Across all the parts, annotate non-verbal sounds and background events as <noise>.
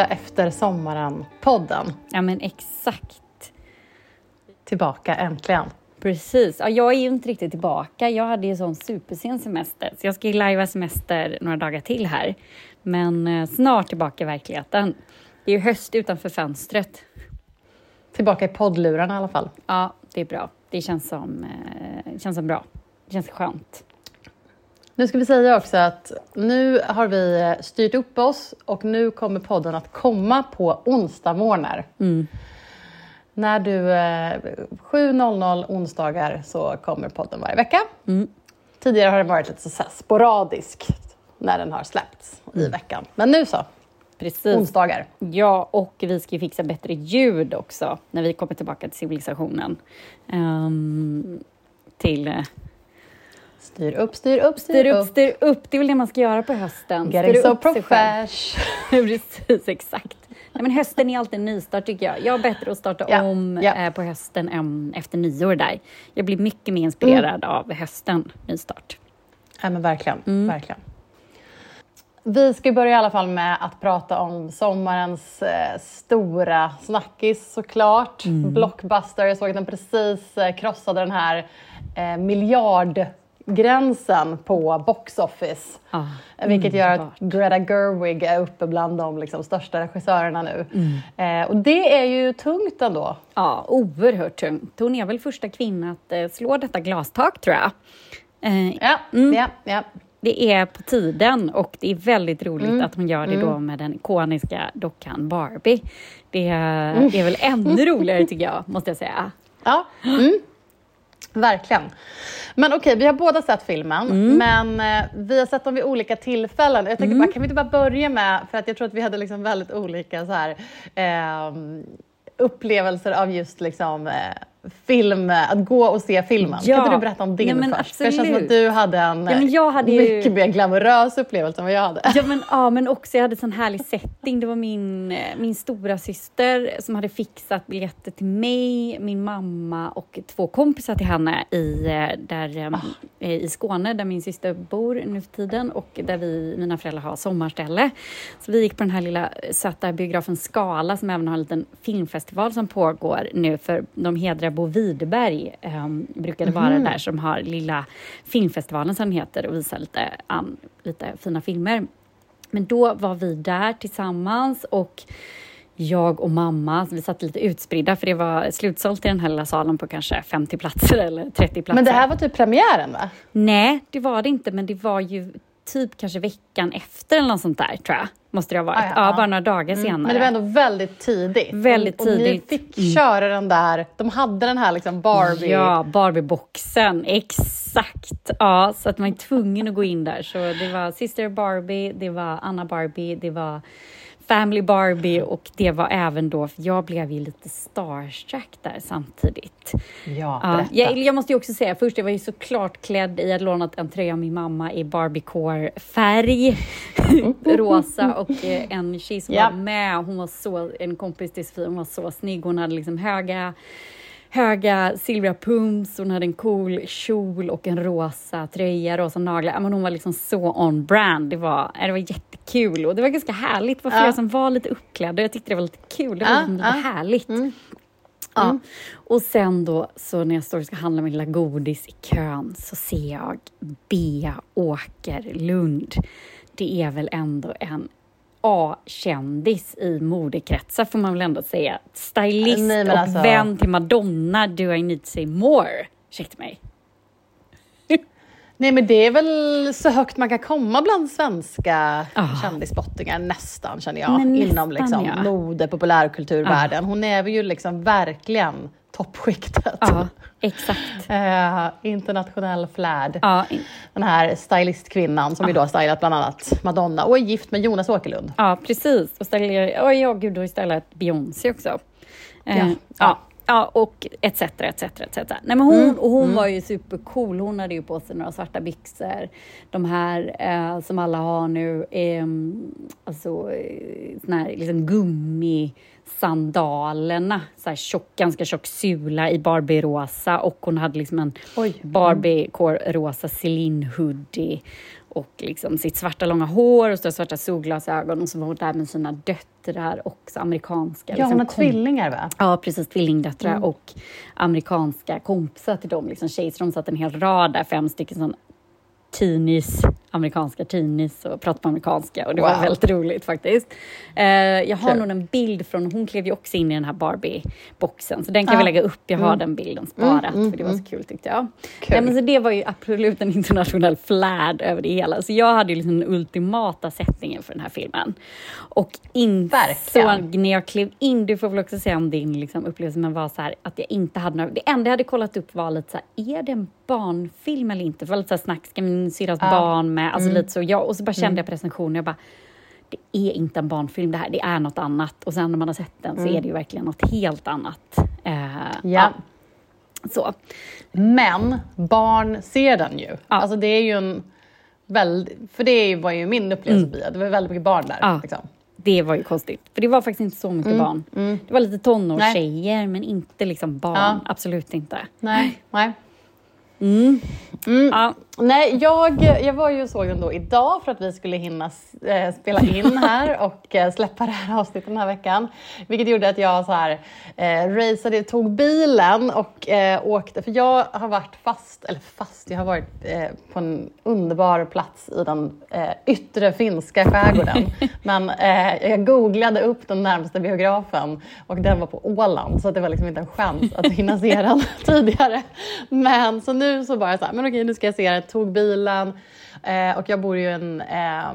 Första efter sommaren-podden. Ja men exakt. Tillbaka äntligen. Precis. Ja, jag är ju inte riktigt tillbaka. Jag hade ju sån supersen semester, så jag ska ju lajva semester några dagar till här. Men eh, snart tillbaka i verkligheten. Det är ju höst utanför fönstret. Tillbaka i poddlurarna i alla fall. Ja, det är bra. Det känns som, eh, känns som bra. Det känns skönt. Nu ska vi säga också att nu har vi eh, styrt upp oss och nu kommer podden att komma på onsdagsmorgnar. Mm. När du... Eh, 7.00 onsdagar så kommer podden varje vecka. Mm. Tidigare har den varit lite så sporadisk när den har släppts i veckan. Men nu så, Precis. onsdagar. Ja, och vi ska ju fixa bättre ljud också när vi kommer tillbaka till civilisationen. Ehm, till eh, Styr upp, styr upp, styr, styr upp, upp. styr upp. Det är väl det man ska göra på hösten. Getting Styra so upp profesh. <laughs> Precis, exakt. Nej, men hösten är alltid en nystart tycker jag. Jag har bättre att starta Ja, om ja. Eh, på hösten än efter nyår där. Jag blir mycket mer inspirerad Mm. av hösten, nystart. Ja, men verkligen, Mm. verkligen. Vi ska börja i alla fall med att prata om sommarens eh, stora snackis såklart. Mm. Blockbuster, jag såg att den precis eh, krossade den här eh, miljardgränsen på box office. Ah, Vilket gör att. Greta Gerwig är uppe bland de liksom, största regissörerna nu. Mm. Eh, och det är ju tungt ändå. Ja, oerhört tungt. Hon är väl första kvinnan att eh, slå detta glastak, tror jag. Eh, Ja, Mm. ja, ja. Det är på tiden och det är väldigt roligt Mm. att hon gör det då med den ikoniska dockan Barbie. Det är, Mm. är väl ännu roligare tycker jag, måste jag säga. Ja, mm. Verkligen. Men okej, vi har båda sett filmen, Mm. men eh, vi har sett dem vid olika tillfällen. Jag tänker bara, kan vi inte bara börja med, för att jag tror att vi hade liksom väldigt olika så här, ehm, upplevelser av just liksom, eh, film, att gå och se filmen. Ja. Kan inte du berätta om din Ja, först? För det känns som att du hade en Ja, hade ju- mycket mer glamorös upplevelse än vad jag hade. Ja men, ja, men också jag hade sån härlig setting. Det var min, min stora syster som hade fixat biljetter till mig, min mamma och två kompisar till henne i, eh, där, eh, i Skåne där min syster bor nu för tiden och där vi, mina föräldrar har sommarställe. Så vi gick på den här lilla söta biografen Skala som även har en liten filmfestival som pågår nu för de hedrar Bo Widerberg, eh, brukade vara där, som har lilla filmfestivalen som den heter och visar lite, an, lite fina filmer. Men då var vi där tillsammans och jag och mamma, vi satt lite utspridda för det var slutsålt i den här lilla salen på kanske 50 platser eller 30 platser. Men det här var typ premiären va? Nej, det var det inte, men det var ju typ kanske veckan efter eller något sånt där, tror jag. Måste det ha varit. Ah, ja, ja, bara några dagar senare. Men det var ändå väldigt tidigt. Väldigt och, och tidigt. ni fick köra den där, de hade den här liksom Barbie... Ja, Barbie-boxen, exakt. Ja, så att man är tvungen att gå in där. Så det var Sister Barbie, det var Anna Barbie, det var Family Barbie och det var även då, för jag blev ju lite starstruck där samtidigt. Ja, berätta. jag, jag måste ju också säga, först jag var ju såklart klädd i, jag hade lånat en tröja av min mamma i Barbiecore-färg, <laughs> rosa och eh, en tjej som Ja. var med, hon var så, en kompis till Sofie, hon var så snygg, hon hade liksom höga höga silvriga pumps, hon hade en cool kjol och en rosa tröja, rosa naglar. Ja, Men hon var liksom så on brand. Det var, ja, det var jättekul och det var ganska härligt. Det var flera Ja. som var lite uppklädda jag tyckte det var lite kul. Det var Ja, liksom lite ja. härligt. Mm. Ja. Mm. Och sen då, så när jag står och ska handla min lilla godis i kön så ser jag Bea Åkerlund. Det är väl ändå en A-kändis i modekretsar får man väl ändå säga. Stylist Nej, men och alltså- vän till Madonna, Do I need to say more? Ursäkta mig. Nej men det är väl så högt man kan komma bland svenska Ah. kändisspottingar nästan känner jag. Nästan, inom liksom, ja. mode, populärkulturvärlden. Hon är ju liksom verkligen toppskiktet. Ja, exakt. <laughs> Eh, internationell flärd. Ja, Den här stylistkvinnan som ju då har stylat bland annat Madonna och är gift med Jonas Åkerlund. ja precis. Och ställer, oh, ja, gud, du har ju ställt Beyoncé också. Eh, Ja. ja. Ja, och etc, etc, etc. Nej, men hon, Mm, och hon mm. var ju supercool. Hon hade ju på sig några svarta byxor. De här eh, som alla har nu, eh, alltså eh, såna här liksom gummi sandalerna, så här tjock, ganska tjock sula i Barbie-rosa och hon hade liksom en. Barbie-rosa Celine hoodie och liksom sitt svarta långa hår och stora svarta solglasögon och så var hon där med sina döttrar också, amerikanska. Ja, liksom, hon har tvillingar va? Ja, precis. Tvillingdöttrar och amerikanska kompisar till dem, liksom tjejer. Så de satt en hel rad där, fem stycken sån teenies, amerikanska teenies och pratade på amerikanska och det var Wow. väldigt roligt faktiskt. Eh, jag har Kul. nog en bild från, hon klev ju också in i den här Barbie-boxen så den kan Ja. vi lägga upp, jag har Mm. den bilden sparat Mm, för det var så kul tyckte jag. Kul. Nej, men så det var ju absolut en <laughs> internationell flärd över det hela. Så jag hade ju liksom den ultimata sättningen för den här filmen. Och insåg när jag klev in, du får väl också säga om din liksom, upplevelse, men var så här att jag inte hade några, det enda jag hade kollat upp var lite så här, är det en barnfilm eller inte? För det var lite så här snack, ska min syrras Ja. barn med? Alltså Mm. lite så, jag, och så bara kände jag på recensionen, jag bara, det är inte en barnfilm det här, det är något annat. Och sen när man har sett den så Mm. är det ju verkligen något helt annat. Eh, Ja. Så. Men barn ser den ju. Ja. Alltså det är ju en väldigt, för det var ju min upplevelse Pia. Det var väldigt mycket barn där. Ja. Liksom. Det var ju konstigt, för det var faktiskt inte så mycket barn. mm. Det var lite tonårstjejer, men inte liksom barn. Ja. Absolut inte. Nej. Nej. Mm. Ja. Nej, jag, jag var ju och såg den då idag för att vi skulle hinna eh, spela in <laughs> här och eh, släppa det här avsnittet den här veckan. Vilket gjorde att jag så här, eh, raceade, tog bilen och eh, åkte. För jag har varit fast, eller fast, jag har varit eh, på en underbar plats i den yttre finska skärgården. <laughs> Men jag googlade upp den närmaste biografen och den var på Åland så det var liksom inte en chans att <laughs> hinna se den tidigare. Men så nu så bara så här, men okej nu ska jag se den, tog bilen eh, och jag bor ju i en eh,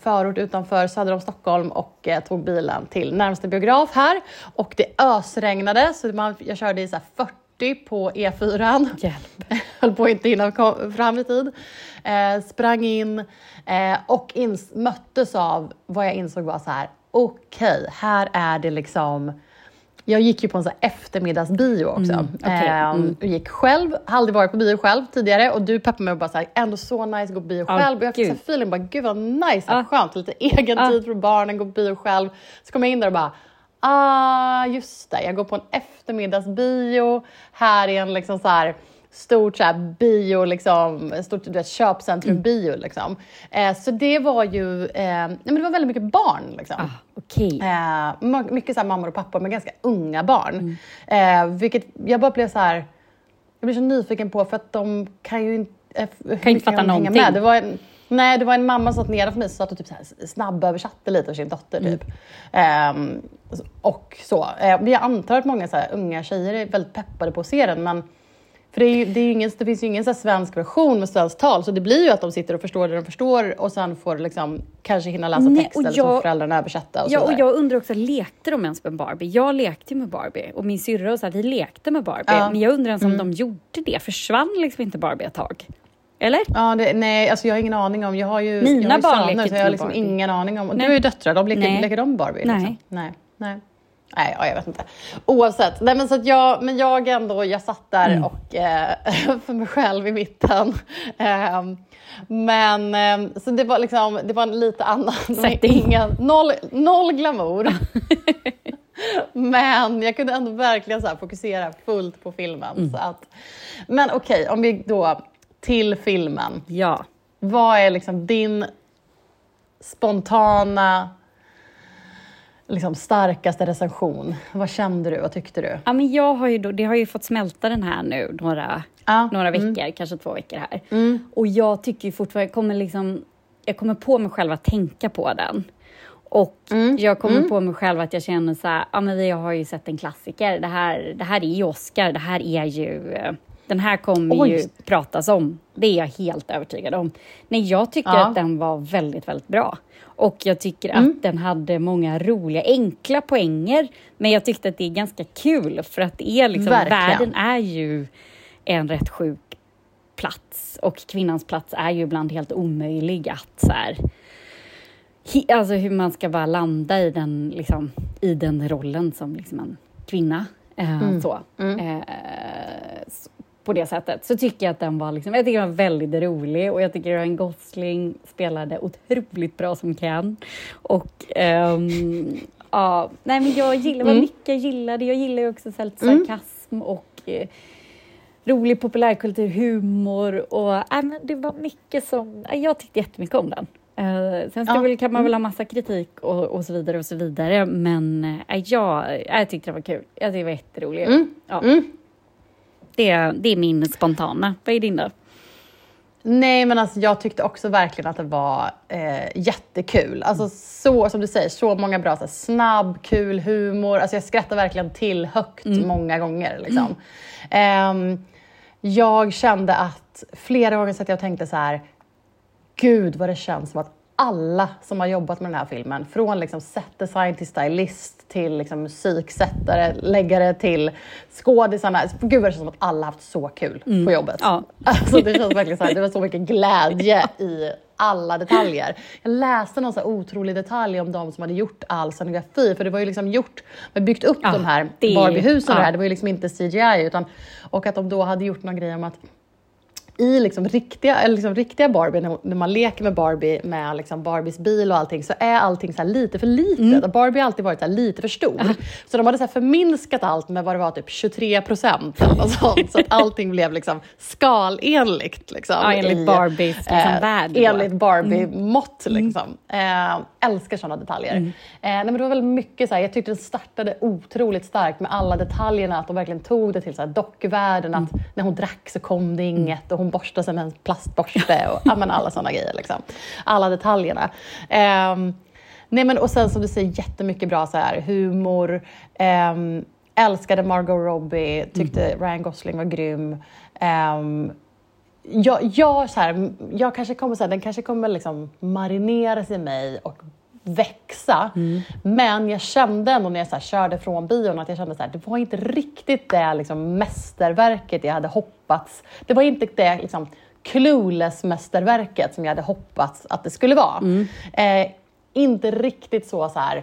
förort utanför söder om Stockholm och eh, tog bilen till närmaste biograf här och det ösregnade så man, jag körde i så här 40 på E4. Hjälp. <laughs> höll på att inte hinna fram i tid. Eh, sprang in eh, och ins- möttes av vad jag insåg var så här, okej, här är det liksom jag gick ju på en så eftermiddagsbio också. Mm, okej, Eh, mm. och gick själv, har aldrig varit på bio själv tidigare och du peppade mig och bara så här, ändå så nice att gå på bio Ja, själv. och jag fick så feeling, bara, gud vad nice, Ja. skönt, lite egen Ja. tid för barnen, gå på bio själv. Så kom jag in där och bara, ah just det, jag går på en eftermiddagsbio här i en liksom så här stort så här bio, liksom, stort du vet, köpcentrum bio. Liksom. Eh, så det var ju, eh, nej, men det var väldigt mycket barn. Liksom. Ah, Okej. Eh, my- mycket så här mammor och pappor med ganska unga barn. Mm. Eh, vilket jag bara blev så här, jag blev så nyfiken på för att de kan ju inte, eh, hur inte fatta någonting. Med. Det var en, nej, det var en mamma som satt nedanför mig som satt och typ så här snabböversatte lite för sin dotter. Mm. Typ. Ehm, och så. Men jag antar att många så här, unga tjejer är väldigt peppade på att se den. Men, för det, ju, det, ingen, det finns ju ingen så svensk version med svenskt tal, så det blir ju att de sitter och förstår det de förstår och sen får liksom, kanske hinna läsa Nej, text och eller så får jag- föräldrarna översätta. Och Ja, och jag undrar också, lekte de ens med Barbie? Jag lekte med Barbie och min syrra och så här, vi lekte med Barbie. Ja. Men jag undrar ens om Mm. de gjorde det. Försvann liksom inte Barbie ett tag? Eller? Ja, det, nej, alltså jag har ingen aning om. Jag har ju, Mina jag har ju barn söner, leker så jag har liksom ingen aning om. Du Nej. har ju döttrar, de leker, Nej. leker de Barbie? Liksom? Nej. Nej. Nej, ja, jag vet inte. Oavsett. Nej, men, så att jag, men jag ändå, jag satt där Mm. och eh, <laughs> för mig själv i mitten. Ehm, men ehm, så det var liksom, det var en lite annan, Setting. ingen, noll, noll glamour. <laughs> men jag kunde ändå verkligen så fokusera fullt på filmen. Mm. Så att, men okej, om vi då till filmen. Ja. Vad är liksom din spontana, liksom starkaste recension? Vad kände du? Vad tyckte du? ja men jag har ju då, det har ju fått smälta den här nu några, Ja, några mm. veckor, kanske två veckor här. Mm. Och jag tycker ju fortfarande, jag kommer liksom, jag kommer på mig själv att tänka på den. Och Mm. jag kommer Mm. på mig själv att jag känner så här, ja men vi har ju sett en klassiker. Det här, det här är ju Oscar, det här är ju, eh, den här kommer Oj. ju pratas om. Det är jag helt övertygad om. Nej, jag tycker Ja. att den var väldigt, väldigt bra. Och jag tycker Mm. att den hade många roliga, enkla poänger. Men jag tyckte att det är ganska kul för att det är liksom, Verkligen. världen är ju en rätt sjuk plats och kvinnans plats är ju ibland helt omöjlig att så här, alltså hur man ska bara landa i den, liksom, i den rollen som liksom en kvinna. Eh, Mm. Så. Mm. Eh, s- på det sättet så tycker jag att den var, liksom, jag tycker den var väldigt rolig och jag tycker Ryan Gosling spelade otroligt bra som Ken. Och ehm, ja. Nej men jag gillar vad Mm. mycket gillade. Jag gillar ju också så lite sarkasm och eh, rolig populärkultur, humor och äh, men det var mycket som, jag tyckte jättemycket om den. Eh, sen ska Ja. väl, kan man väl ha massa kritik och, och så vidare och så vidare men äh, jag, jag tyckte det var kul. Jag tyckte det var jätteroligt. Mm. Ja, Mm. Det, det är min spontana. Vad är din då? Nej, men alltså, jag tyckte också verkligen att det var eh, jättekul. Alltså, så, som du säger, så många bra, så här, snabb, kul humor. Alltså, jag skrattar verkligen till högt många gånger. Liksom. Ehm, jag kände att flera gånger satt jag och tänkte så här, gud vad det känns som att alla som har jobbat med den här filmen, från liksom set design till stylist till liksom musiksättare, läggare till skådisarna. Gud vad det känns som att alla haft så kul på jobbet. Ja. <laughs> Alltså det känns verkligen så här, det var så mycket glädje i alla detaljer. Jag läste någon så otrolig detalj om de som hade gjort all scenografi, för det var ju liksom gjort, man byggt upp Ja, de här Barbiehusen ja. det här, det var ju liksom inte CGI utan, och att de då hade gjort någon grej om att i liksom riktiga, eller liksom riktiga Barbie, när, när man leker med Barbie med liksom Barbies bil och allting, så är allting så här lite för litet. Mm. Barbie har alltid varit så lite för stor. Så de hade så förminskat allt med vad det var, typ 23 procent eller något sånt. Så att allting blev liksom skalenligt. Liksom, Ja, enligt i, Barbies liksom, eh, värld. Mm. Enligt Barbie-mått. Liksom. Eh, älskar sådana detaljer. Mm. Eh, nej, men det var väldigt mycket så här, jag tyckte den startade otroligt starkt med alla detaljerna, att de verkligen tog det till så här, dockvärlden, att Mm. när hon drack så kom det inget och hon borstade sig med en plastborste och ja, men alla sådana grejer. Liksom. Alla detaljerna. Ehm, nej, men, och sen som du säger, jättemycket bra så här, humor. Ehm, älskade Margot Robbie, tyckte Ryan Gosling var grym. Ehm, jag, jag, så här, jag kanske kommer, så här, den kanske kommer liksom marineras i mig och växa. Men jag kände ändå när jag så körde från bion att jag kände att det var inte riktigt det liksom, mästerverket jag hade hoppats. Det var inte det liksom, clueless-mästerverket som jag hade hoppats att det skulle vara. Eh, inte riktigt så, så här,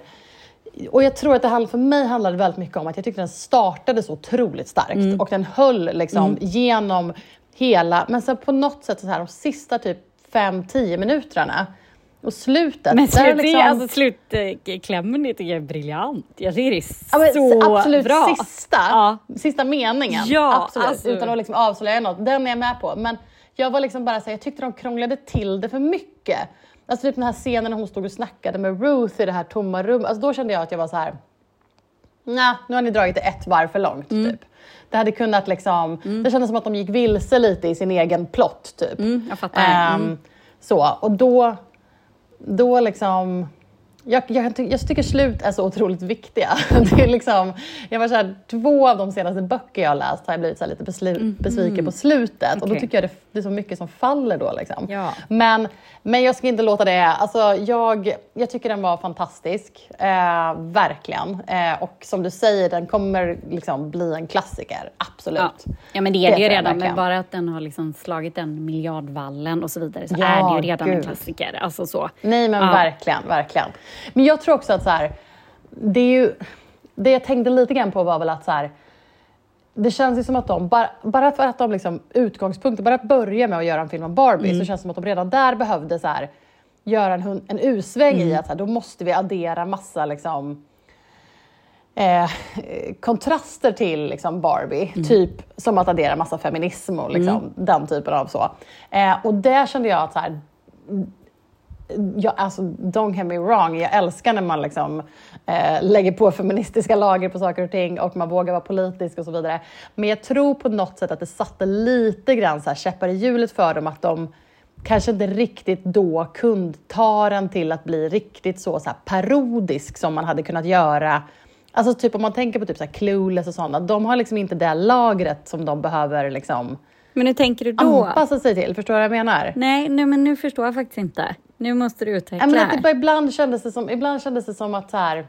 och jag tror att det handl- för mig handlade väldigt mycket om att jag tyckte den startade så otroligt starkt och den höll liksom genom hela, men sen på något sätt så här de sista typ 5-10 minuterna och slutet. Men där slut, liksom- alltså, slutklämmen tycker jag är briljant. Jag tycker det är Ja, så absolut bra. sista, Ja. sista meningen. Ja, absolut, alltså. utan att liksom avslöja något. Den är jag med på. Men jag var liksom bara så här, jag tyckte de krånglade till det för mycket. Alltså typ den här scenen när hon stod och snackade med Ruth i det här tomma rummet. Alltså då kände jag att jag var så här. Nej, nu har ni dragit det ett varv för långt. Mm. Typ. Det hade kunnat liksom, det kändes som att de gick vilse lite i sin egen plott. Typ. Mm, jag fattar. Ehm, Så, och då, då liksom... Jag, jag, jag tycker slut är så otroligt viktiga. <laughs> Det är liksom, jag var så här, två av de senaste böcker jag har läst har jag blivit så lite beslu, besviken på slutet. Och då tycker jag det, det är så mycket som faller då. Liksom. Ja. Men, men jag ska inte låta det... Alltså, jag, jag tycker den var fantastisk. Eh, verkligen. Eh, och som du säger, den kommer liksom bli en klassiker. Absolut. Ja. ja, men det är Det det ju redan. Men bara att den har liksom slagit den miljardvallen och så vidare så Ja, är det ju redan en gud. klassiker. Alltså så. Nej men Ja. verkligen, verkligen. Men jag tror också att så här, det är ju, det jag tänkte lite grann på var väl att så här, det känns ju som att de, bara, bara för att de liksom utgångspunkten, bara att börja med att göra en film om Barbie Mm. så känns det som att de redan där behövde så här, göra en, en U-sväng Mm. i att så här, då måste vi addera massa liksom, eh, kontraster till liksom Barbie. Mm. Typ som att addera massa feminism och liksom, den typen av så. Eh, och där kände jag att så här, jag, alltså, don't get me wrong, jag älskar när man liksom, eh, lägger på feministiska lager på saker och ting och man vågar vara politisk och så vidare. Men jag tror på något sätt att det satte lite grann så här käppar i hjulet för dem att de kanske inte riktigt då kunde ta den till att bli riktigt så, så här parodisk som man hade kunnat göra. Alltså typ om man tänker på typ så här Clueless och sådana, de har liksom inte det lagret som de behöver liksom Men hur tänker du då? anpassa sig till. Förstår du vad jag menar? Nej, nej, men nu förstår jag faktiskt inte. Nu måste du utveckla men att det ibland, kändes det som, ibland kändes det som att så här,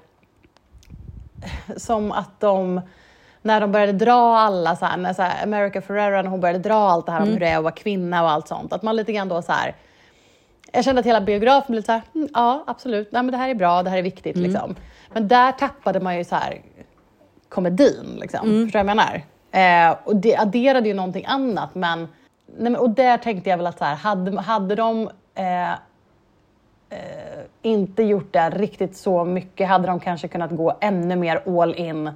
som att de, när de började dra alla, så här, när så här, America Ferrera, när hon började dra allt det här om hur det är att vara kvinna och allt sånt, att man lite grann då så här, jag kände att hela biografen blev så här, mm, ja absolut, Nej, men det här är bra, det här är viktigt liksom. Men där tappade man ju så här komedin, liksom. förstår du vad jag menar? Eh, och det adderade ju någonting annat, men, nej, men och där tänkte jag väl att så här, hade, hade de eh, eh, inte gjort det riktigt så mycket hade de kanske kunnat gå ännu mer all in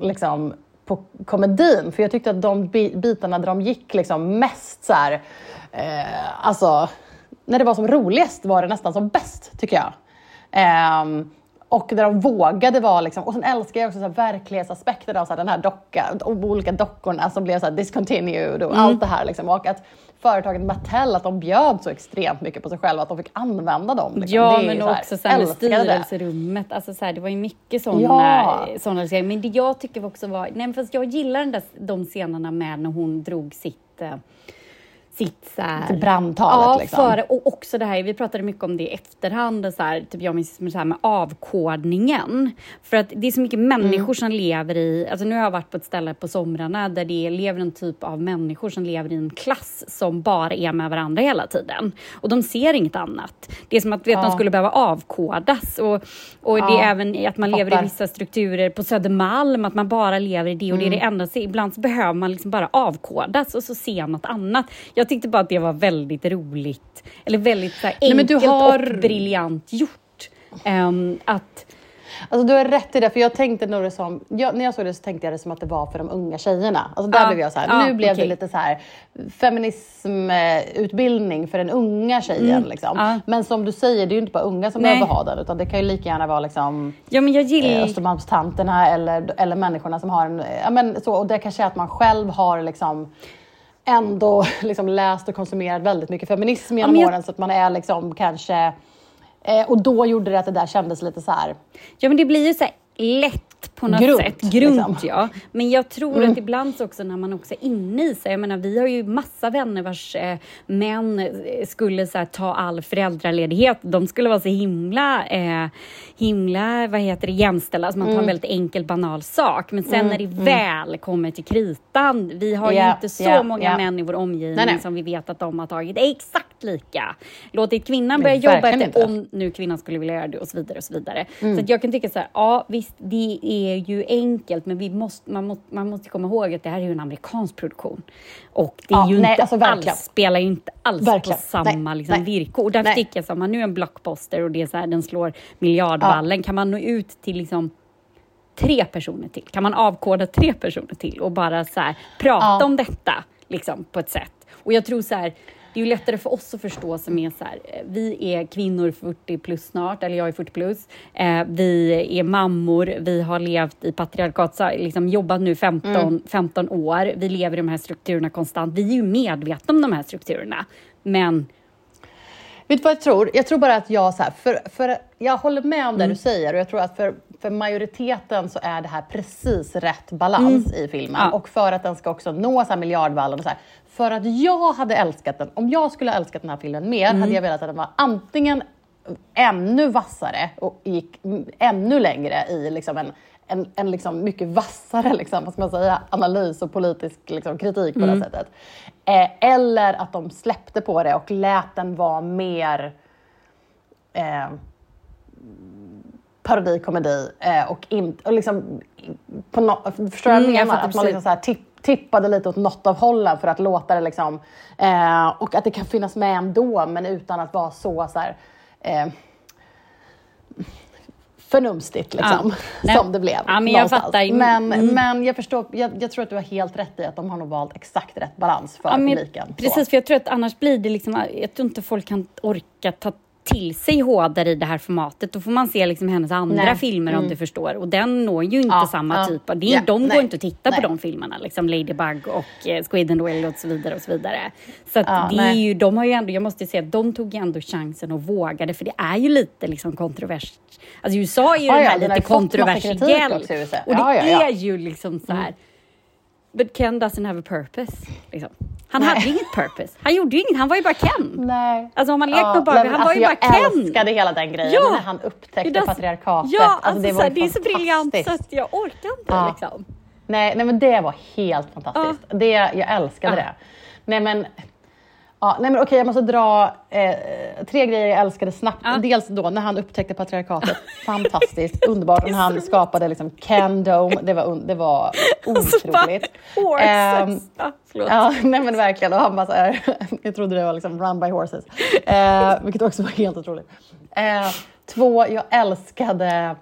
liksom, på komedin. För jag tyckte att de bitarna där de gick liksom mest så här, eh, alltså när det var som roligast var det nästan som bäst tycker jag. Eh, och där de vågade vara liksom, och sen älskar jag också så här verklighetsaspekten av så här, den här dockan, och olika dockorna som blev så här discontinued och mm. allt det här liksom. Och att företaget Mattel, att de bjöd så extremt mycket på sig själva att de fick använda dem. Liksom. Ja, men så också så här med styrelserummet, alltså så här, det var ju mycket sådana ja. såna Men det jag tycker också var, nej fast jag gillar den där, de scenerna med när hon drog sitt eh, sitt så här, brandtalet. Ja, liksom. före, och också det här, vi pratade mycket om det i efterhand, så här, typ jag minns så här med avkodningen. För att det är så mycket människor mm. som lever i, alltså nu har jag varit på ett ställe på somrarna där det lever en typ av människor som lever i en klass som bara är med varandra hela tiden. Och de ser inget annat. Det är som att vet, ja. de skulle behöva avkodas. Och, och ja. det är även att man lever i vissa strukturer på Södermalm, att man bara lever i det och mm. det är det mm. enda. Ibland så behöver man liksom bara avkodas och så se något annat. Jag jag tyckte bara att det var väldigt roligt, eller väldigt så här, enkelt Nej, har... och briljant gjort. Um, att Alltså du har rätt i det, för jag tänkte nog det som, jag, när jag såg det så tänkte jag det som att det var för de unga tjejerna. Alltså där ah, blev jag så här, ah, nu blev okay. det lite så här feminismutbildning för den unga tjejen. Mm, liksom. ah. Men som du säger, det är ju inte bara unga som Nej. behöver ha den, utan det kan ju lika gärna vara liksom ja, men jag gillar... eh, Östermalmstanterna eller, eller människorna som har en, ja men så, och det kanske är att man själv har liksom ändå <laughs> liksom läst och konsumerat väldigt mycket feminism genom ja, jag... åren så att man är liksom kanske... Eh, och då gjorde det att det där kändes lite så här... Ja men det blir ju så lätt på något Grunt, sätt. Grunt, liksom. ja. Men jag tror mm. att ibland också när man också är inne i sig, jag menar vi har ju massa vänner vars eh, män eh, skulle så här, ta all föräldraledighet. De skulle vara så himla, eh, himla, vad heter det, jämställda, alltså man tar mm. en väldigt enkel banal sak. Men sen mm. när det mm. väl kommer till kritan, vi har yeah, ju inte så yeah, många yeah. män i vår omgivning nej, nej. som vi vet att de har tagit det är exakt lika. Låtit kvinnan börja jobba efter, om nu kvinnan skulle vilja göra det och så vidare och så vidare. Mm. Så jag kan tycka så här, ja visst, det är är ju enkelt, men vi måste, man, måste, man måste komma ihåg att det här är ju en amerikansk produktion. Och det är ja, ju nej, inte alltså, alls, spelar ju inte alls verkligen. på samma nej, liksom, villkor. Därför tycker jag att man nu är en blockbuster och det är så här, den slår miljardvallen, ja. kan man nå ut till liksom tre personer till? Kan man avkoda tre personer till och bara så här, prata ja. om detta liksom, på ett sätt? Och jag tror så här, det är ju lättare för oss att förstå som är så här, eh, vi är kvinnor 40 plus snart, eller jag är 40 plus. Eh, vi är mammor, vi har levt i patriarkat, liksom jobbat nu 15, mm. 15 år. Vi lever i de här strukturerna konstant. Vi är ju medvetna om de här strukturerna, men Vet du vad jag tror? Jag tror bara att jag, så här, för, för jag håller med om det mm. du säger och jag tror att för, för majoriteten så är det här precis rätt balans mm. i filmen. Ja. Och för att den ska också nå så här miljardvallen och så här, för att jag hade älskat den, om jag skulle ha älskat den här filmen mer, mm. hade jag velat att den var antingen ännu vassare och gick ännu längre i liksom en, en, en liksom mycket vassare liksom, vad ska man säga, analys och politisk liksom, kritik på mm. det sättet. Eh, eller att de släppte på det och lät den vara mer eh, parodi, komedi eh, och, in, och liksom, på no, förstår du mm, vad jag menar? Att man liksom så här, tipp, tippade lite åt något av hållen för att låta det liksom, eh, och att det kan finnas med ändå men utan att vara så, så här, eh, förnumstigt liksom, ja. <laughs> som det blev. Ja, men, jag fattar. men, mm. men jag förstår, jag, jag, tror att du har helt rätt i att de har nog valt exakt rätt balans för ja, publiken. Precis, så. för jag tror att annars blir det liksom, jag tror inte folk kan orka ta till sig hårdare i det här formatet. Då får man se liksom hennes andra nej. filmer mm. om du förstår. Och den når ju inte ja, samma ja. typ av... Det, ja, de nej, går inte att titta nej. på de filmerna. Liksom Ladybug och eh, Squid and Well och så vidare. och Så vidare. Så att det är ju, de har ju ändå, jag måste säga att de tog ju ändå chansen och vågade. För det är ju lite liksom kontrovers... Alltså USA är ju ja, den här lite kontroversiell. Och det är ju liksom så här... Mm. But Ken doesn't have a purpose. Liksom. Han Nej. hade inget purpose. Han gjorde ju inget, han var ju bara Ken. Nej. Alltså om man leker ja, med Barbie, han alltså var ju bara Ken. Jag älskade hela den grejen ja. när han upptäckte das, patriarkatet. Ja, alltså, alltså det, var så, det är så briljant så att jag orkar inte ja. liksom. Nej, nej, men det var helt fantastiskt. Ja. Det, jag älskade det. Nej men, ja, nej, men okej, jag måste dra eh, tre grejer jag älskade snabbt. Ja. Dels då när han upptäckte patriarkatet. Fantastiskt, underbart. När han <laughs> skapade liksom Ken Dome. Det var, det var <laughs> otroligt. Horses. förlåt. Ja, nej men verkligen. Och han bara så här, <laughs> jag trodde det var liksom run by horses. Eh, vilket också var helt otroligt. Eh, två, jag älskade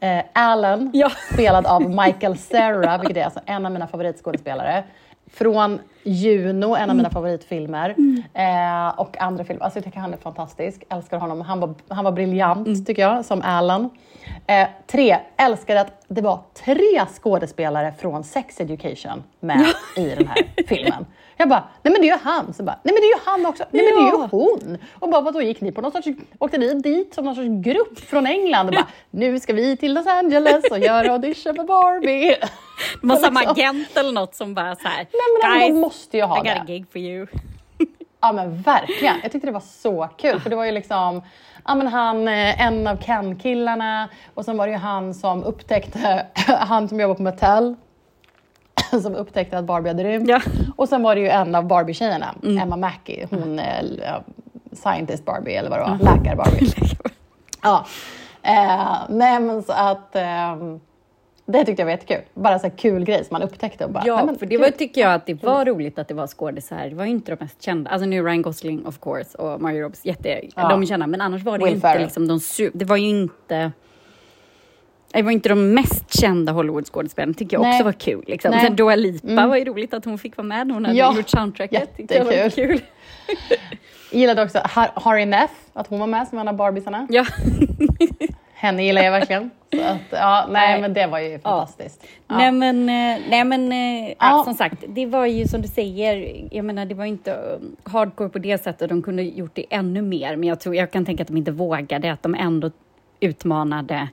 eh, Alan, Ja. spelad av Michael Cera, vilket är alltså en av mina favoritskådespelare. Från Juno, en av mina favoritfilmer. Eh, och andra filmer. Alltså jag tycker han är fantastisk. Älskar honom. Han var, han var briljant, tycker jag, som Alan. Eh, tre, älskade att det var tre skådespelare från Sex Education med i den här filmen. <laughs> Jag bara, nej men det är ju han. Så bara, nej men det är ju han också. Nej men det är ju hon. Och bara, vadå gick ni på någon sorts, åkte ni dit som någon sorts grupp från England och bara, nu ska vi till Los Angeles och göra audition för Barbie. De har samma liksom- agent eller något som bara så här. Nej men de Guys, måste ju ha I got det. a gig for you. Ja men verkligen. Jag tyckte det var så kul för det var ju liksom Ja, men han, eh, en av Ken-killarna och sen var det ju han som upptäckte, <laughs> han som jobbar på Mattel, <laughs> som upptäckte att Barbie hade rymt. Ja. Och sen var det ju en av Barbie-tjejerna, Emma Mackey, hon eh, ja, scientist Barbie eller vad det var, <laughs> läkare Barbie. ja. Eh, nej men så att ehm, det tyckte jag var jättekul. Bara så här kul grej som man upptäckte och bara, Ja, men för det var, kul. tycker jag att det var roligt att det var skådisar. Det var ju inte de mest kända. Alltså nu Ryan Gosling of course och Mario Robbs, jätte, Ja. de är kända. Men annars var det Will inte liksom de Det var ju inte... Det var inte de mest kända Hollywood-skådespelarna, tycker jag Nej. också var kul. Liksom. Nej. Mm. Sen Dua Lipa var ju roligt att hon fick vara med. Hon hade Ja, gjort soundtracket. Tyckte jag jättekul. kul. Jag <laughs> <laughs> gillade också Har- Harry Neff, att hon var med som en av Barbiesarna. Ja. <laughs> Henne gillar jag verkligen. Att, ja, nej, men det var ju fantastiskt. Ja. Nej men, eh, nej, men eh, ja. Som sagt, det var ju som du säger, jag menar det var inte um, hardcore på det sättet, de kunde gjort det ännu mer, men jag tror, jag kan tänka att de inte vågade, att de ändå utmanade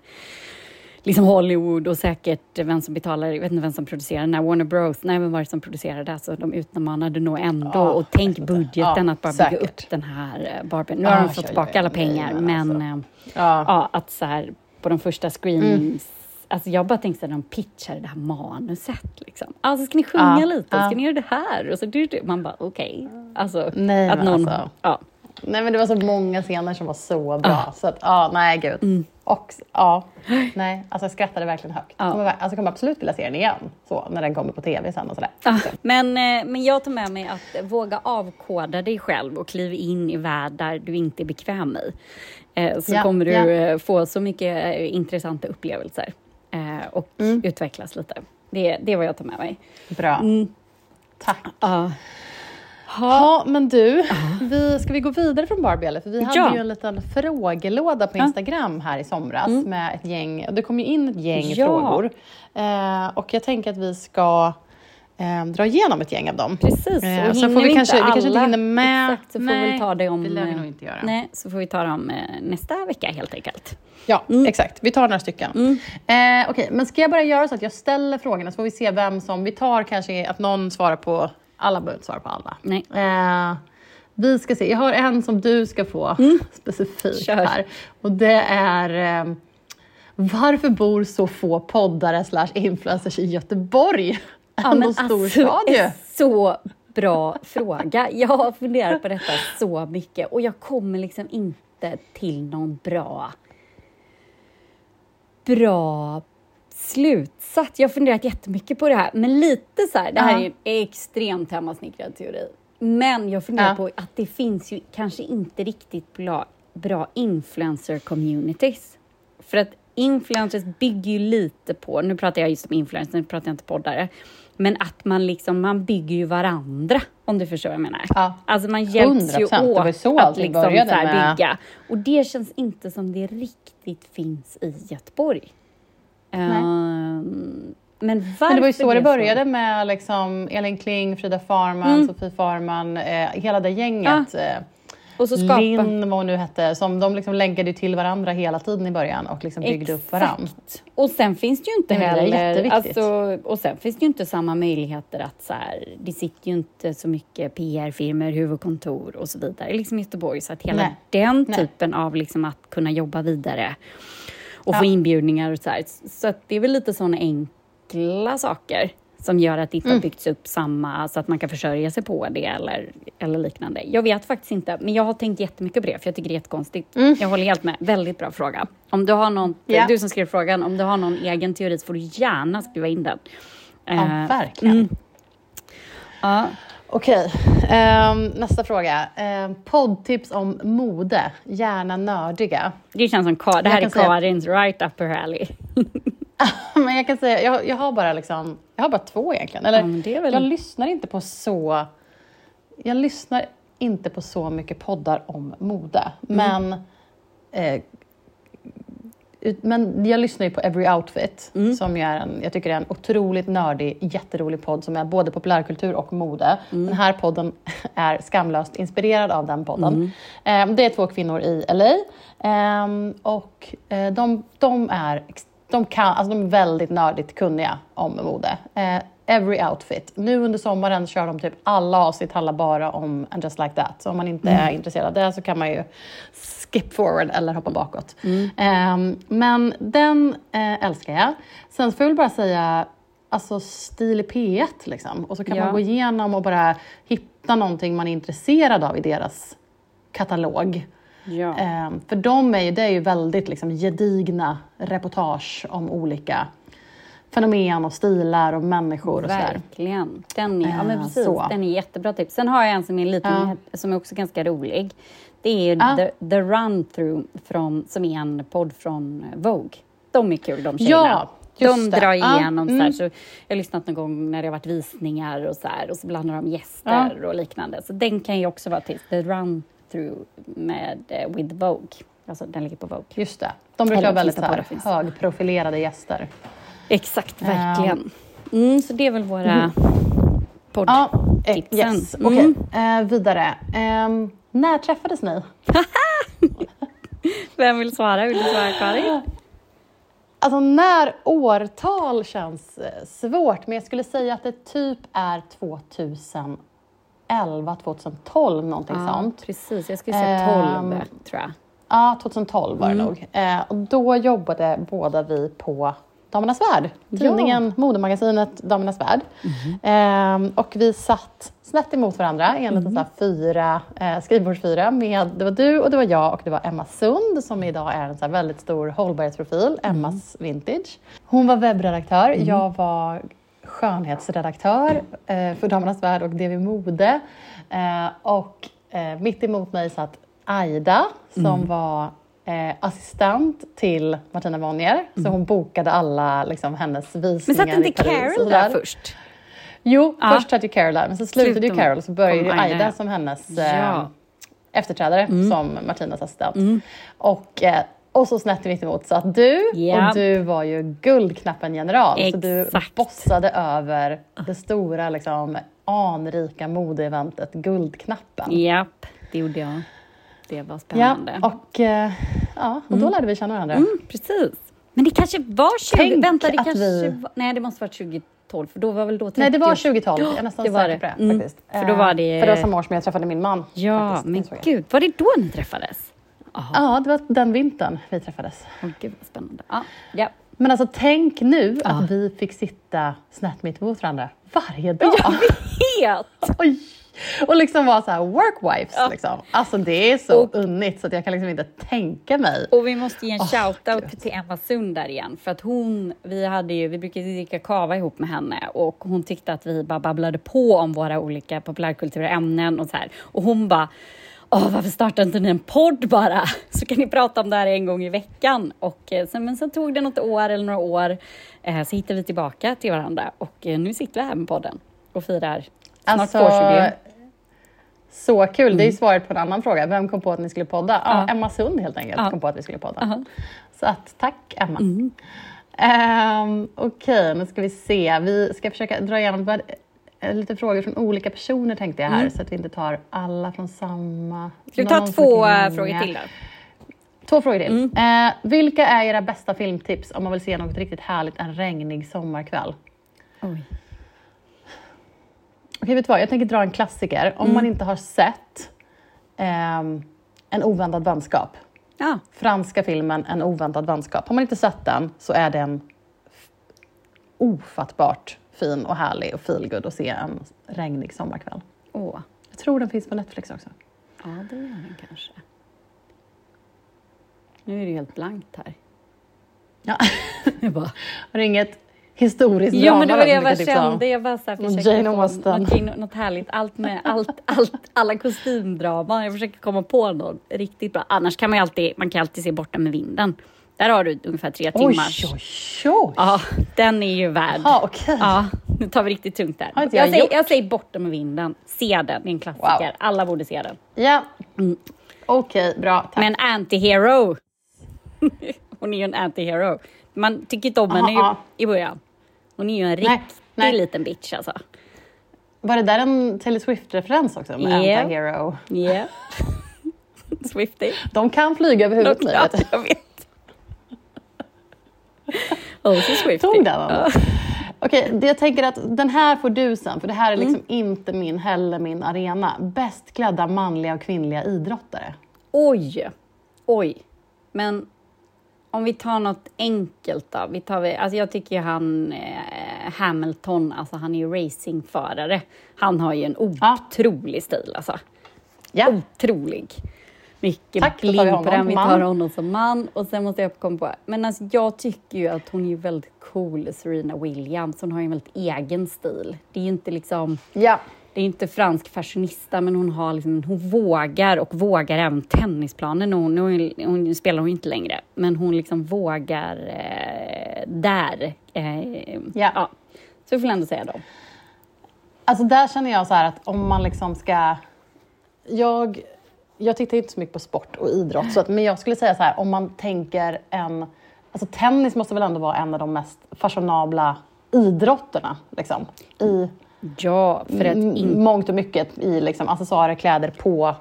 liksom Hollywood och säkert vem som betalar, jag vet inte vem som producerar den här, Warner Bros, nej vem var det som producerade det? Så de utmanade nog ändå, Ja, och tänk budgeten Ja, att bara bygga säkert. upp den här eh, Barbie. Nu Ja, har de fått tillbaka alla nej, pengar, men men, alltså. eh, Ja. att så här på de första screens Alltså jag bara tänkte när de pitchade det här manuset. Liksom. Alltså ska ni sjunga lite? Ska ni göra det här? Och så, man bara okej. Alltså, Nej, att men någon, alltså. ja. Nej men det var så många scener som var så bra. Ah. Så att, ja, nej gud. Mm. Och ja, nej, alltså jag skrattade verkligen högt. Jag kommer, alltså, kommer absolut vilja se den igen, så, när den kommer på tv sen och sådär. Ah, Men, eh, men jag tar med mig att våga avkoda dig själv och kliva in i världar du inte är bekväm i. Eh, Så Ja, kommer du ja. eh, få så mycket intressanta upplevelser och Mm. utvecklas lite. Det, det är vad jag tar med mig. Bra. Mm. Tack. Ja. Men du, vi, ska vi gå vidare från Barbie eller? För vi hade Ja. ju en liten frågelåda på. Instagram här i somras Mm. med ett gäng, och det kom ju in ett gäng Ja. frågor. Eh, och jag tänker att vi ska eh, dra igenom ett gäng av dem. Precis, Eh, och sen hinner får vi kanske, inte vi kanske inte alla hinner med. Exakt, så får vi ta det om... det lär vi nog inte göra. Nej, så får vi ta dem eh, nästa vecka helt enkelt. Ja, Mm. exakt. Vi tar några stycken. Eh, Okej, men ska jag bara göra så att jag ställer frågorna så får vi se vem som... Vi tar kanske att någon svarar på... Alla behöver inte svara på alla. Nej. Eh, vi ska se, jag har en som du ska få specifikt Mm. Kör. här. Och det är... Eh, varför bor så få poddare slash influencers i Göteborg? Ja, men alltså, så bra fråga. Jag har funderat på detta så mycket och jag kommer liksom inte till någon bra bra slutsats. Jag har funderat jättemycket på det här, men lite så här, det här Ja. är en extremt hemmasnickrad teori. Men jag funderar Ja. på att det finns ju kanske inte riktigt bra, bra influencer communities. För att influencers bygger ju lite på, nu pratar jag just om influencers, nu pratar jag inte poddare, men att man liksom, man bygger ju varandra, om du förstår vad jag menar. Ja. Alltså man hjälps ju 100%. Det var åt så att liksom så här bygga. Och det känns inte som det riktigt finns i Göteborg. Ehm, men Men det var ju så det började med liksom Elin Kling, Frida Farman, Mm. Sofie Farman, eh, hela det gänget. Eh, Och så skapa... Linn, vad hon nu hette, som de liksom länkade till varandra hela tiden i början och liksom byggde upp varandra. Exakt. Och sen finns det ju inte heller... Alltså, och sen finns det ju inte samma möjligheter att så här, det sitter ju inte så mycket PR-firmor, huvudkontor och så vidare liksom i Göteborg. Så att hela Nej. den Nej. typen av liksom att kunna jobba vidare och Ja. få inbjudningar och så här. Så att det är väl lite sådana enkla saker som gör att det inte har byggts upp samma, så att man kan försörja sig på det eller, eller liknande. Jag vet faktiskt inte, men jag har tänkt jättemycket på det, för jag tycker det är jättekonstigt. Jag håller helt med. Väldigt bra fråga. Om du har någon, Ja. du som skrev frågan, om du har någon egen teori så får du gärna skriva in den. Ja, Eh, verkligen. ja. Okej, ehm, nästa fråga. Ehm, poddtips om mode, gärna nördiga. Det känns som Ka- det här är kan säga- Karins right up her alley. <laughs> <laughs> Men jag kan säga, jag, jag har bara liksom, jag har bara två egentligen. Eller, Ja, väl- Jag lyssnar inte på så, jag lyssnar inte på så mycket poddar om mode. Mm. Men, eh, men jag lyssnar ju på Every Outfit, Mm. som är en, jag tycker är en otroligt nördig, jätterolig podd som är både populärkultur och mode. Mm. Den här podden <laughs> är skamlöst inspirerad av den podden. Mm. Eh, det är två kvinnor i LA ehm, och eh, de, de är de, kan, alltså de är väldigt nördigt kunniga om mode. Every outfit. Nu under sommaren kör de typ alla avsnitt handlar bara om And just like that. Så om man inte är intresserad av det så kan man ju skip forward eller hoppa bakåt. Ehm, men den eh, älskar jag. Sen får jag väl bara säga alltså stil i P1 liksom. Och så kan Ja. man gå igenom och bara hitta någonting man är intresserad av i deras katalog. Ja. Ehm, för de är ju, det är ju väldigt liksom, gedigna reportage om olika fenomen och stilar och människor och sådär. Verkligen. Den är, ja, men Eh, precis, så. den är jättebra tips. Sen har jag en som är lite Ja. mer, som är också ganska rolig. Det är Ja. The, The Run Through från, som är en podd från Vogue. De är kul de tjejerna. Ja, just de drar Ja, igenom så, här, mm. så Jag har lyssnat någon gång när det har varit visningar och så här, och så blandar de gäster och liknande. Så den kan ju också vara tips. The Run Through med eh, With Vogue. Alltså den ligger på Vogue. Just det. De brukar ha väldigt så här, högprofilerade gäster. Exakt, verkligen. Mm, så det är väl våra podd... Ja, eh, yes. Mm. Okej, eh, vidare. Ehm, när träffades ni? <laughs> Vem vill svara? Vill du svara Karin? Alltså när årtal känns eh, svårt, men jag skulle säga att det typ är 2011, 2012, någonting Ja, sånt. precis. Jag skulle säga 12, Ehm, tror jag. Ja, 2012 var det Mm. nog. Eh, och då jobbade båda vi på Damernas Värld, tidningen, modemagasinet Damernas Värld. Mm-hmm. Eh, och vi satt snett emot varandra i en liten fyra, eh, skrivbordsfyra. Med, det var du och det var jag och det var Emma Sund som idag är en så väldigt stor hållbarhetsprofil, Mm. Emmas Vintage. Hon var webbredaktör, jag var skönhetsredaktör eh, för Damernas Värld och DV Mode. Eh, och eh, mitt emot mig satt Aida som Mm. var eh, assistent till Martina Bonnier. Så hon bokade alla liksom, hennes visningar Mm. Men satt inte Carol där först? Jo, Ja. först satt ju Carol där, men så slutade ju. Carol så började ju Aida. Som hennes eh, Ja. Mm. efterträdare som Martinas assistent. Och, eh, och så snett mitt emot satt du Ja. och du var ju guldknappen-general. Så du bossade över det stora liksom, anrika modeeventet Guldknappen. Japp, det gjorde jag. Det var Ja, spännande. och, eh, ja, och då lärde vi känna varandra. Mm, precis. Men det kanske var 20... Tänk vänta, det kanske vi- var, Nej, det måste varit 2012, för då var väl då 30 Nej, det var års- 2012. Jag är nästan det var säker det. på det. Mm, Faktiskt. för då var det- Eh, För det var samma år som jag träffade min man. Ja, faktiskt. men Det jag. gud, var det då ni träffades? Jaha, Ja, det var den vintern vi träffades. åh, gud vad spännande. Ja, ja. Men alltså tänk nu Ja. att vi fick sitta snett mitt emot varandra varje dag. Helt! Oj! Och liksom vara så här workwives. Ja. Liksom. Alltså det är så Och- unnigt så att jag kan liksom inte tänka mig. Och vi måste ge en Åh, shoutout till Emma Sund där igen. För att hon, vi hade ju, vi brukade dricka kava ihop med henne och hon tyckte att vi bara babblade på om våra olika populärkulturämnen och så här. Och hon bara, Åh, varför startar inte ni en podd bara? <laughs> Så kan ni prata om det här en gång i veckan. Och eh, sen, men sen tog det något år eller några år eh, så hittade vi tillbaka till varandra och eh, nu sitter vi här med podden och firar snart Alltså, tvåårsjubileum. Så kul. Det är ju svaret på en annan fråga. Vem kom på att ni skulle podda? Ja, Mm. Ja. Emma Sund helt enkelt Ja. kom på att vi skulle podda. Aha. Så att, tack Emma. Mm. Ehm, Okej, nu ska vi se. Vi ska försöka dra igenom eh, lite frågor från olika personer tänkte jag här så att vi inte tar alla från samma. Ska vi ta två eh, frågor till då? Två frågor till. Mm. Eh, vilka är era bästa filmtips om man vill se något riktigt härligt en regnig sommarkväll? Oj. Okej, vet du vad? Jag tänker dra en klassiker. Om Mm. man inte har sett ehm, En oväntad vänskap. Ja, Franska filmen En oväntad vänskap. Har man inte sett den så är den ofattbart fin och härlig och feelgood att se en regnig sommarkväll. Åh, Jag tror den finns på Netflix också. ja det gör den kanske. Nu är det helt blankt här. Ja. <laughs> Jag bara, Har du inget historiskt Jo drama men det var det jag tipsa om? kände. Jag bara så här försökte Jane få Austen. någonting, något härligt. Allt med <laughs> allt, allt, alla kostymdrama. Jag försöker komma på något riktigt bra. Annars kan man ju alltid, man kan alltid se Borta med vinden. Där har du ungefär tre Oj, timmars. oj, oj! Ja, den är ju värd. Jaha, okej. Ja, nu tar vi riktigt tungt där. Jag, jag säger, jag säger Borta med vinden. Se den, det är en klassiker. Wow. Alla borde se den. Ja. Okej, bra. Tack. Men anti-hero. <laughs> Hon är ju en anti-hero. Man tycker inte om henne Aha. i början. Hon är ju en riktig Nej, nej. liten bitch alltså. Var det där en Taylor Swift-referens också? Med Ja. Anti-Hero? Yeah. <laughs> Swifty. De kan flyga över huvudet nu. Ja, jag vet. Oh, så Swifty. Tog den? Ja. Okej, det- jag tänker att den här får du sen, för det här är liksom Mm. inte min, heller min arena. Bäst klädda manliga och kvinnliga idrottare. Oj, oj. Men om vi tar något enkelt då. Vi tar, alltså jag tycker ju han eh, Hamilton, alltså han är ju racingförare. Han har ju en Ja. otrolig stil alltså. Ja. Otrolig. Mycket Tack, bling på den. Vi tar honom som man. Och sen måste jag komma på, men alltså jag tycker ju att hon är väldigt cool, Serena Williams. Hon har ju en väldigt egen stil. Det är ju inte liksom Ja. Det är inte fransk fashionista, men hon, har liksom, hon vågar och vågar även tennisplanen. Hon, hon, hon spelar hon inte längre, men hon liksom vågar eh, där. Eh, Ja. Så vi får ändå säga dem. Alltså där känner jag så att om man liksom ska... Jag, jag tittar inte så mycket på sport och idrott, så att, men jag skulle säga så här, om man tänker en... Alltså tennis måste väl ändå vara en av de mest fashionabla idrotterna, liksom. I Ja, för att m- in, mångt och mycket i liksom, accessoarer, kläder på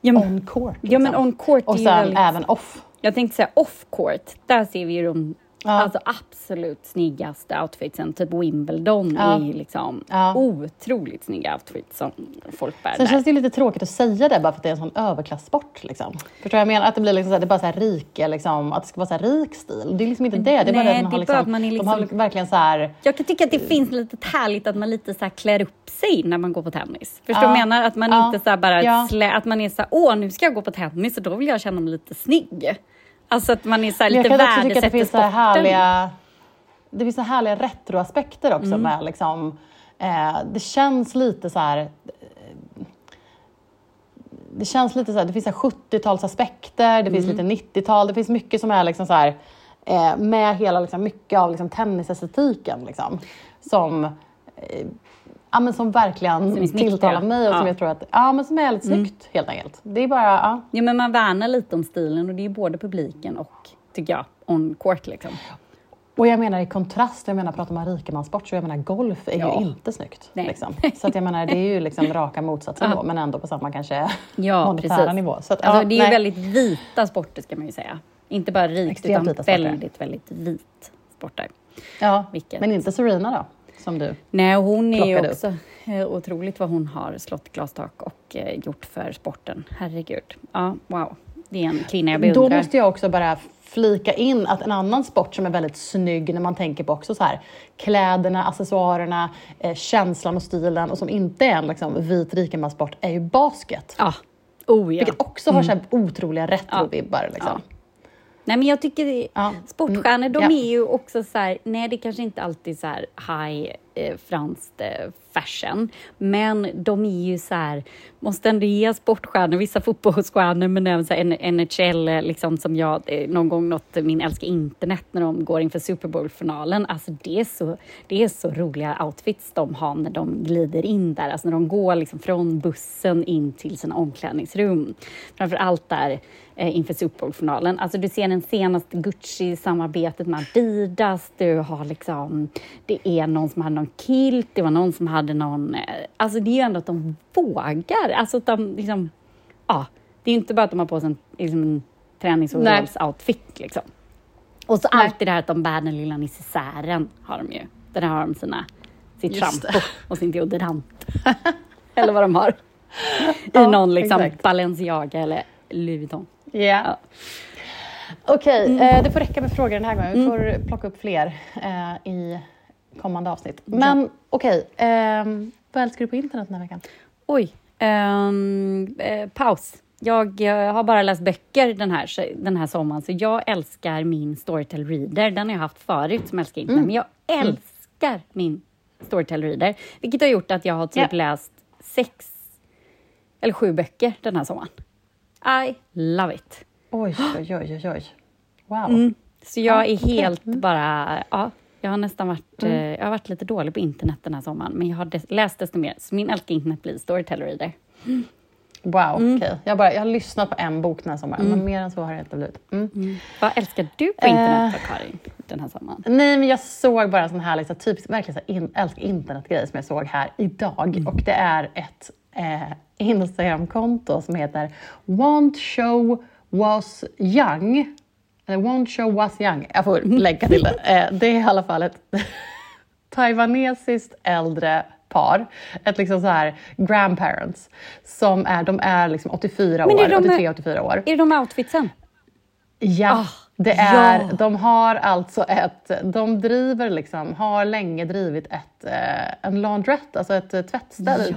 ja, men, on court. ja, men liksom. on court Och sen väldigt, även off. Jag tänkte säga off court, där ser vi ju de Ja. alltså, absolut snyggaste outfitsen. Typ Wimbledon Ja. är liksom Ja. otroligt snygga outfits som folk bär Sen där. känns det ju lite tråkigt att säga det bara för att det är en sån överklassport. Liksom. Förstår jag menar? Att det blir liksom så här, det bara så här rike, liksom, att det ska vara så här rik stil. Det är liksom inte det. Det är bara Nej, man det har, bara att liksom, man är de har liksom- verkligen så här... Jag kan tycka att det finns lite härligt att man lite så här klär upp sig när man går på tennis. Förstår du Ja. menar? Att man inte så bara slä, att man är så här, åh nu ska jag gå på tennis och då vill jag känna mig lite snygg. Alltså att man är så här Men lite jag kan också tycka att det värdesätter finns så här sporten. härliga, det finns så härliga retroaspekter också Mm. med liksom, eh, det känns lite så här det känns lite så här, det finns så här 70-talsaspekter, det finns Mm. lite 90-tal, det finns mycket som är liksom så här, eh, med hela liksom, mycket av liksom, tennisestetiken liksom, som, eh, ja, men som verkligen Som tilltalar mig och som Ja. Mm. jag tror att, ja, men som är väldigt snyggt helt enkelt. Det är bara, ja. Ja men man värnar lite om stilen och det är både publiken och, tycker jag, on court liksom. Och jag menar i kontrast, jag menar pratar man rikemanssport så jag menar golf är Ja. ju inte snyggt. Liksom. Så att jag menar det är ju liksom <laughs> raka motsatsen då, men ändå på samma kanske Ja, <laughs> monetära precis. nivå. Så att, Alltså, det är ju nej. väldigt vita sporter ska man ju säga. Inte bara rikt Extremt utan väldigt, väldigt vit sporter. ja, Vilket? Men inte Serena då, som du. Nej, hon är ju Plockade upp. också eh, otroligt vad hon har slått glastak och eh, gjort för sporten. Herregud. Ja, wow. Det är en kvinna jag Då beundrar. måste jag också bara flika in att en annan sport som är väldigt snygg när man tänker på också så här kläderna, accessoarerna, eh, känslan och stilen och som inte är en liksom, vit rikemanssport är ju basket. Ja. Oh, ja. Vilket också har så här otroliga retrovibbar. Liksom. Nej, men jag tycker Ja. sportstjärnor, de Ja. är ju också så här, nej det kanske inte alltid så här high eh, franskt eh, fashion, men de är ju så här, måste ändå ge sportstjärnor, vissa fotbollsstjärnor, men även så här NHL, eh, liksom som jag eh, någon gång nått min älska internet när de går inför Super Bowl-finalen. Alltså det är, så, det är så roliga outfits de har när de glider in där, alltså när de går liksom från bussen in till sina omklädningsrum. Framför allt där inför Super Bowl-finalen. Alltså du ser den senaste Gucci-samarbetet med Adidas, du har liksom, det är någon som hade någon kilt, det var någon som hade någon, eh, alltså det är ju ändå att de vågar, alltså att de liksom, ja, det är ju inte bara att de har på sig en, liksom en träningsoveralls-outfit liksom. Och så Nej. alltid det här att de bär den lilla necessären, har de ju. Där har de sina, sitt Just shampoo och sin deodorant. <laughs> eller vad de har. I Ja, någon liksom exakt. Balenciaga eller Louis Vuitton. Ja. Okej, eh, det får räcka med frågor den här gången. Vi får plocka upp fler eh, i kommande avsnitt. Men okej, okay, eh, vad älskar du på internet den här veckan? Oj, um, eh, paus. Jag, jag, har bara läst böcker den här, den här sommaren, så jag älskar min Storytel Reader. Den har jag haft förut, som älskar internet, mm. men jag älskar mm. min Storytel Reader, vilket har gjort att jag har typ yeah. läst sex eller sju böcker den här sommaren. I love it. Oj, oj, oj, oj. Wow. Mm. Så jag är helt okay. bara... Ja, jag har nästan varit, mm. Eh, jag har varit lite dålig på internet den här sommaren, men jag har läst desto mer. Så min älskar internet blir Storytel Reader. Mm. Wow, mm. okej. Okay. Jag, jag har lyssnat på en bok den här sommaren, mm. men mer än så har det inte blivit. Mm. Mm. Vad älskar du på internet uh, Karin, den här sommaren? Nej, men jag såg bara en sån här liksom, typisk, verkligen så in, älskar internetgrej som jag såg här idag. Mm. Och det är ett eh, Instagramkonto som heter Want Show Was Young. Eller Want Show Was Young. Jag får länka till det. Eh, det är i alla fall ett <laughs> taiwanesiskt äldre par, ett liksom så här grandparents, som är, de är liksom 84 år, 83-84 år. Är det de outfitsen? Ja. Oh. Det är, ja. De har alltså ett, de driver liksom, har länge drivit ett, eh, en laundrette, alltså ett tvättställ. Ja.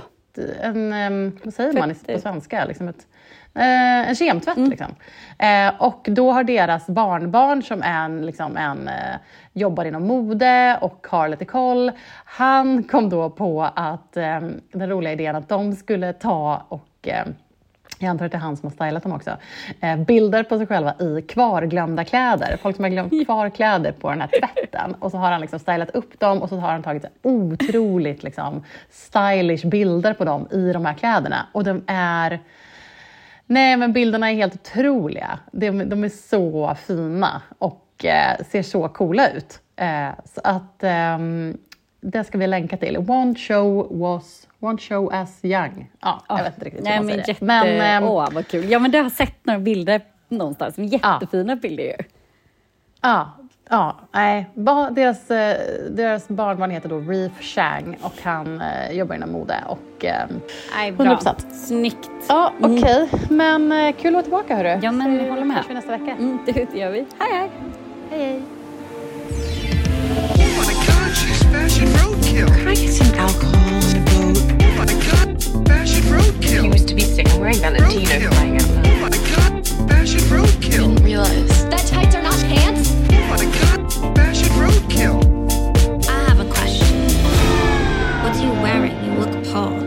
En, vad säger man på svenska? Liksom ett, Eh, en kemtvätt. Mm. Liksom. Eh, och då har deras barnbarn, som är en, liksom en, eh, jobbar inom mode och har lite koll, han kom då på att den roliga idén att de skulle ta och jag antar att det är han som har stylat dem också. Eh, bilder på sig själva i kvarglömda kläder. Folk som har glömt <laughs> kvar kläder på den här tvätten. Och så har han liksom stylat upp dem och så har han tagit otroligt liksom, stylish bilder på dem i de här kläderna. Och de är Nej, men bilderna är helt otroliga. De, de är så fina och eh, ser så coola ut. Eh, så att eh, det ska vi länka till. One show was One show as young. Ja, oh, jag vet inte riktigt hur man säger jätte... det. Men, ehm, åh, vad kul. Ja, men du har sett några bilder någonstans. Jättefina ja. bilder ju. Ja, Ja, nej. Deras, eh, deras barnbarn heter då Reef Chang och han eh, jobbar inom mode. Och, eh, nej, bra. 100%. Snyggt. Ja, mm. okej. Okay. Men eh, kul att vara tillbaka hörru. Ja, men jag håller med. Så vi nästa vecka. Mm, det gör vi. Hej, hej. Hej, hej. fashioned roadkill. Can I get some alcohol? Oh my god, fashion roadkill. He used to be sick. Wearing Valentino flying out. Oh my god, fashion roadkill. Didn't realize. That tights are not pants? Oh my god, fashion roadkill. I have a question. What are you wearing? You look pale.